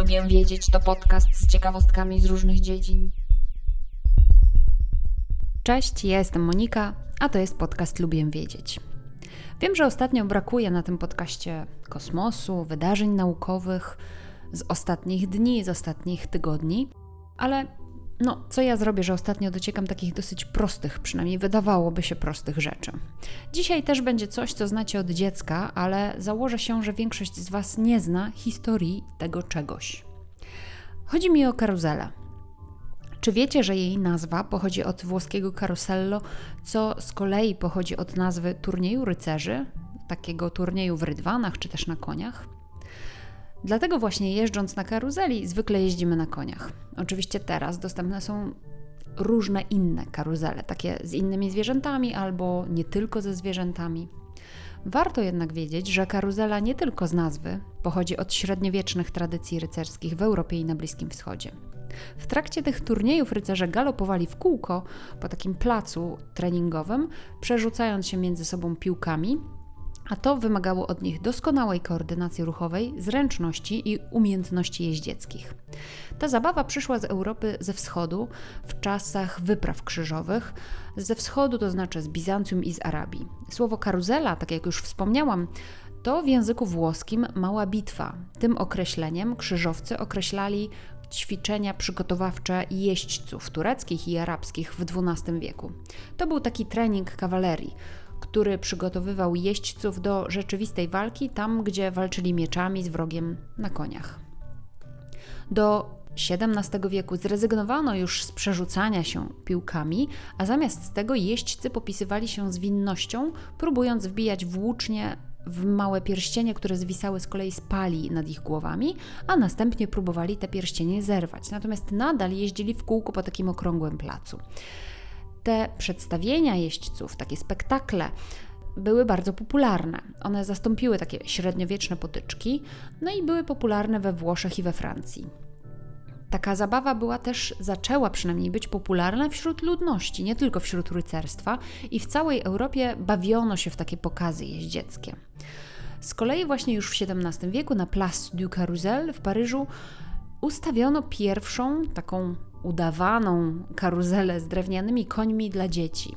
Lubię wiedzieć to podcast z ciekawostkami z różnych dziedzin. Cześć, ja jestem Monika, a to jest podcast Lubię wiedzieć. Wiem, że ostatnio brakuje na tym podcaście kosmosu, wydarzeń naukowych z ostatnich dni, z ostatnich tygodni, ale no, co ja zrobię, że ostatnio dociekam takich dosyć prostych, przynajmniej wydawałoby się prostych rzeczy. Dzisiaj też będzie coś, co znacie od dziecka, ale założę się, że większość z Was nie zna historii tego czegoś. Chodzi mi o karuzelę. Czy wiecie, że jej nazwa pochodzi od włoskiego carosello, co z kolei pochodzi od nazwy turnieju rycerzy, takiego turnieju w rydwanach czy też na koniach? Dlatego właśnie jeżdżąc na karuzeli, zwykle jeździmy na koniach. Oczywiście teraz dostępne są różne inne karuzele, takie z innymi zwierzętami albo nie tylko ze zwierzętami. Warto jednak wiedzieć, że karuzela nie tylko z nazwy pochodzi od średniowiecznych tradycji rycerskich w Europie i na Bliskim Wschodzie. W trakcie tych turniejów rycerze galopowali w kółko po takim placu treningowym, przerzucając się między sobą piłkami, a to wymagało od nich doskonałej koordynacji ruchowej, zręczności i umiejętności jeździeckich. Ta zabawa przyszła z Europy ze wschodu w czasach wypraw krzyżowych. Ze wschodu to znaczy z Bizancjum i z Arabii. Słowo karuzela, tak jak już wspomniałam, to w języku włoskim mała bitwa. Tym określeniem krzyżowcy określali ćwiczenia przygotowawcze jeźdźców tureckich i arabskich w XII wieku. To był taki trening kawalerii który przygotowywał jeźdźców do rzeczywistej walki tam, gdzie walczyli mieczami z wrogiem na koniach. Do XVII wieku zrezygnowano już z przerzucania się piłkami, a zamiast tego jeźdźcy popisywali się zwinnością, próbując wbijać włócznie w małe pierścienie, które zwisały z kolei z pali nad ich głowami, a następnie próbowali te pierścienie zerwać. Natomiast nadal jeździli w kółko po takim okrągłym placu te przedstawienia jeźdźców, takie spektakle, były bardzo popularne. One zastąpiły takie średniowieczne potyczki, no i były popularne we Włoszech i we Francji. Taka zabawa była też, zaczęła przynajmniej być popularna wśród ludności, nie tylko wśród rycerstwa, i w całej Europie bawiono się w takie pokazy jeździeckie. Z kolei właśnie już w XVII wieku na Place du Carrousel w Paryżu ustawiono pierwszą taką udawaną karuzelę z drewnianymi końmi dla dzieci.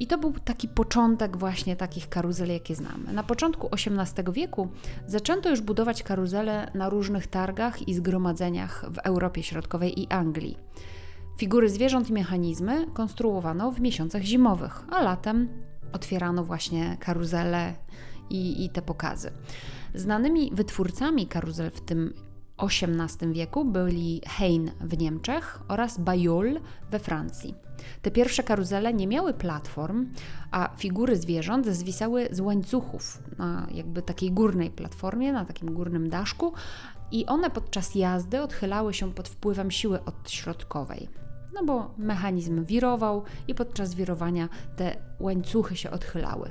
I to był taki początek właśnie takich karuzel, jakie znamy. Na początku XVIII wieku zaczęto już budować karuzele na różnych targach i zgromadzeniach w Europie Środkowej i Anglii. Figury zwierząt i mechanizmy konstruowano w miesiącach zimowych, a latem otwierano właśnie karuzele i, i te pokazy. Znanymi wytwórcami karuzel w tym XVIII wieku byli Hein w Niemczech oraz Bayol we Francji. Te pierwsze karuzele nie miały platform, a figury zwierząt zwisały z łańcuchów na jakby takiej górnej platformie, na takim górnym daszku i one podczas jazdy odchylały się pod wpływem siły odśrodkowej. No bo mechanizm wirował i podczas wirowania te łańcuchy się odchylały.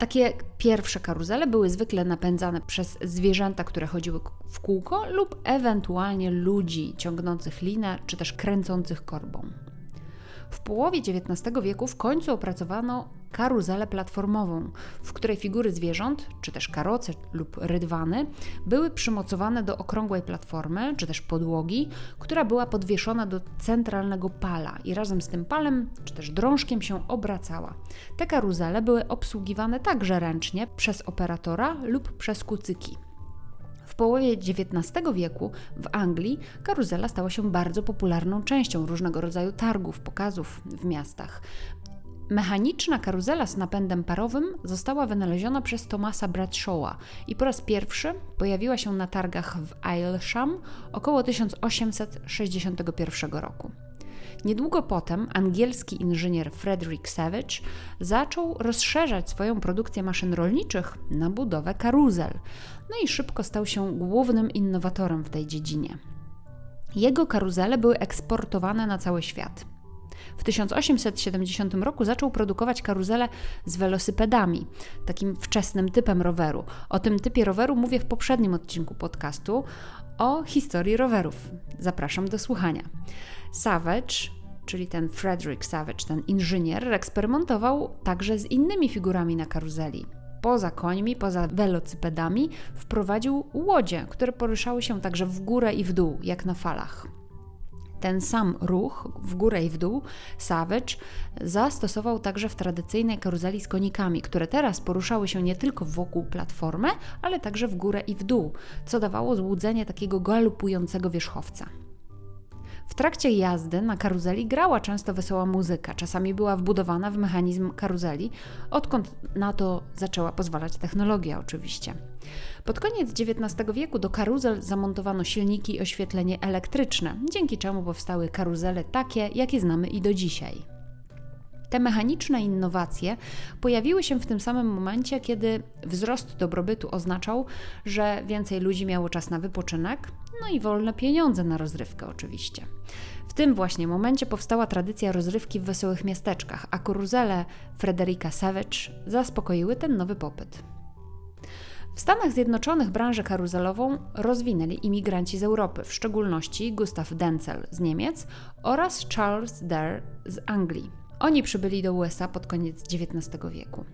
Takie pierwsze karuzele były zwykle napędzane przez zwierzęta, które chodziły w kółko, lub ewentualnie ludzi ciągnących linę czy też kręcących korbą. W połowie XIX wieku w końcu opracowano karuzelę platformową, w której figury zwierząt, czy też karoce lub rydwany, były przymocowane do okrągłej platformy, czy też podłogi, która była podwieszona do centralnego pala i razem z tym palem, czy też drążkiem się obracała. Te karuzele były obsługiwane także ręcznie przez operatora lub przez kucyki. W połowie XIX wieku w Anglii karuzela stała się bardzo popularną częścią różnego rodzaju targów, pokazów w miastach. Mechaniczna karuzela z napędem parowym została wynaleziona przez Thomasa Bradshawa i po raz pierwszy pojawiła się na targach w Aylsham około 1861 roku. Niedługo potem angielski inżynier Frederick Savage zaczął rozszerzać swoją produkcję maszyn rolniczych na budowę karuzel, no i szybko stał się głównym innowatorem w tej dziedzinie. Jego karuzele były eksportowane na cały świat. W 1870 roku zaczął produkować karuzele z welosypedami, takim wczesnym typem roweru. O tym typie roweru mówię w poprzednim odcinku podcastu o historii rowerów. Zapraszam do słuchania. Savage, czyli ten Frederick Savage, ten inżynier, eksperymentował także z innymi figurami na karuzeli. poza końmi, poza welocypedami, wprowadził łodzie, które poruszały się także w górę i w dół, jak na falach. Ten sam ruch w górę i w dół Savage zastosował także w tradycyjnej karuzeli z konikami, które teraz poruszały się nie tylko wokół platformy, ale także w górę i w dół, co dawało złudzenie takiego galopującego wierzchowca. W trakcie jazdy na karuzeli grała często wesoła muzyka, czasami była wbudowana w mechanizm karuzeli, odkąd na to zaczęła pozwalać technologia oczywiście. Pod koniec XIX wieku do karuzel zamontowano silniki i oświetlenie elektryczne, dzięki czemu powstały karuzele takie, jakie znamy i do dzisiaj. Te mechaniczne innowacje pojawiły się w tym samym momencie, kiedy wzrost dobrobytu oznaczał, że więcej ludzi miało czas na wypoczynek, no i wolne pieniądze na rozrywkę oczywiście. W tym właśnie momencie powstała tradycja rozrywki w wesołych miasteczkach, a karuzele Frederika Savage zaspokoiły ten nowy popyt. W Stanach Zjednoczonych branżę karuzelową rozwinęli imigranci z Europy, w szczególności Gustav Denzel z Niemiec oraz Charles Dare z Anglii. Oni przybyli do USA pod koniec XIX wieku.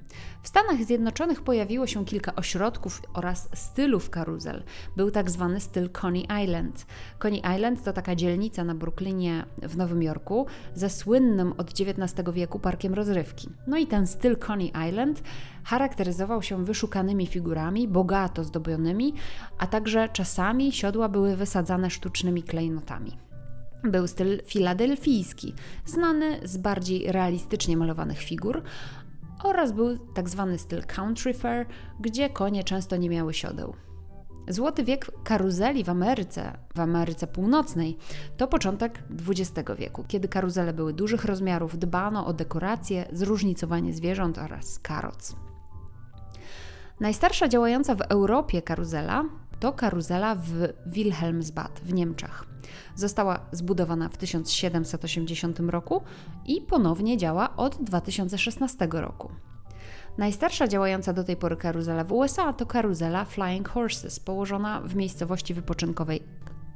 W Stanach Zjednoczonych pojawiło się kilka ośrodków oraz stylów karuzel. Był tak zwany styl Coney Island. Coney Island to taka dzielnica na Brooklynie w Nowym Jorku ze słynnym od XIX wieku parkiem rozrywki. No i ten styl Coney Island charakteryzował się wyszukanymi figurami, bogato zdobionymi, a także czasami siodła były wysadzane sztucznymi klejnotami. Był styl filadelfijski, znany z bardziej realistycznie malowanych figur, oraz był tak zwany styl country fair, gdzie konie często nie miały siodeł. Złoty wiek karuzeli w Ameryce, w Ameryce Północnej, to początek XX wieku, kiedy karuzele były dużych rozmiarów, dbano o dekoracje, zróżnicowanie zwierząt oraz karoc. Najstarsza działająca w Europie karuzela to karuzela w Wilhelmsbad w Niemczech. Została zbudowana w 1780 roku i ponownie działa od 2016 roku. Najstarsza działająca do tej pory karuzela w USA to karuzela Flying Horses, położona w miejscowości wypoczynkowej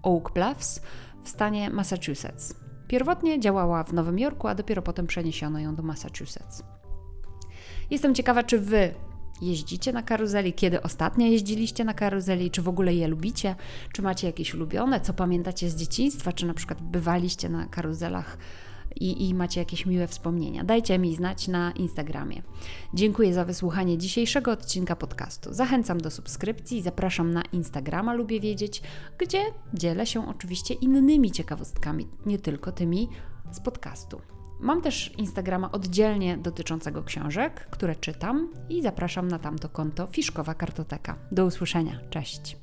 Oak Bluffs w stanie Massachusetts. Pierwotnie działała w Nowym Jorku, a dopiero potem przeniesiono ją do Massachusetts. Jestem ciekawa, czy Wy jeździcie na karuzeli, kiedy ostatnio jeździliście na karuzeli, czy w ogóle je lubicie, czy macie jakieś ulubione, co pamiętacie z dzieciństwa, czy na przykład bywaliście na karuzelach i, i macie jakieś miłe wspomnienia. Dajcie mi znać na Instagramie. Dziękuję za wysłuchanie dzisiejszego odcinka podcastu. Zachęcam do subskrypcji i zapraszam na Instagrama Lubię Wiedzieć, gdzie dzielę się oczywiście innymi ciekawostkami, nie tylko tymi z podcastu. Mam też Instagrama oddzielnie dotyczącego książek, które czytam i zapraszam na tamto konto Fiszkowa Kartoteka. Do usłyszenia. Cześć.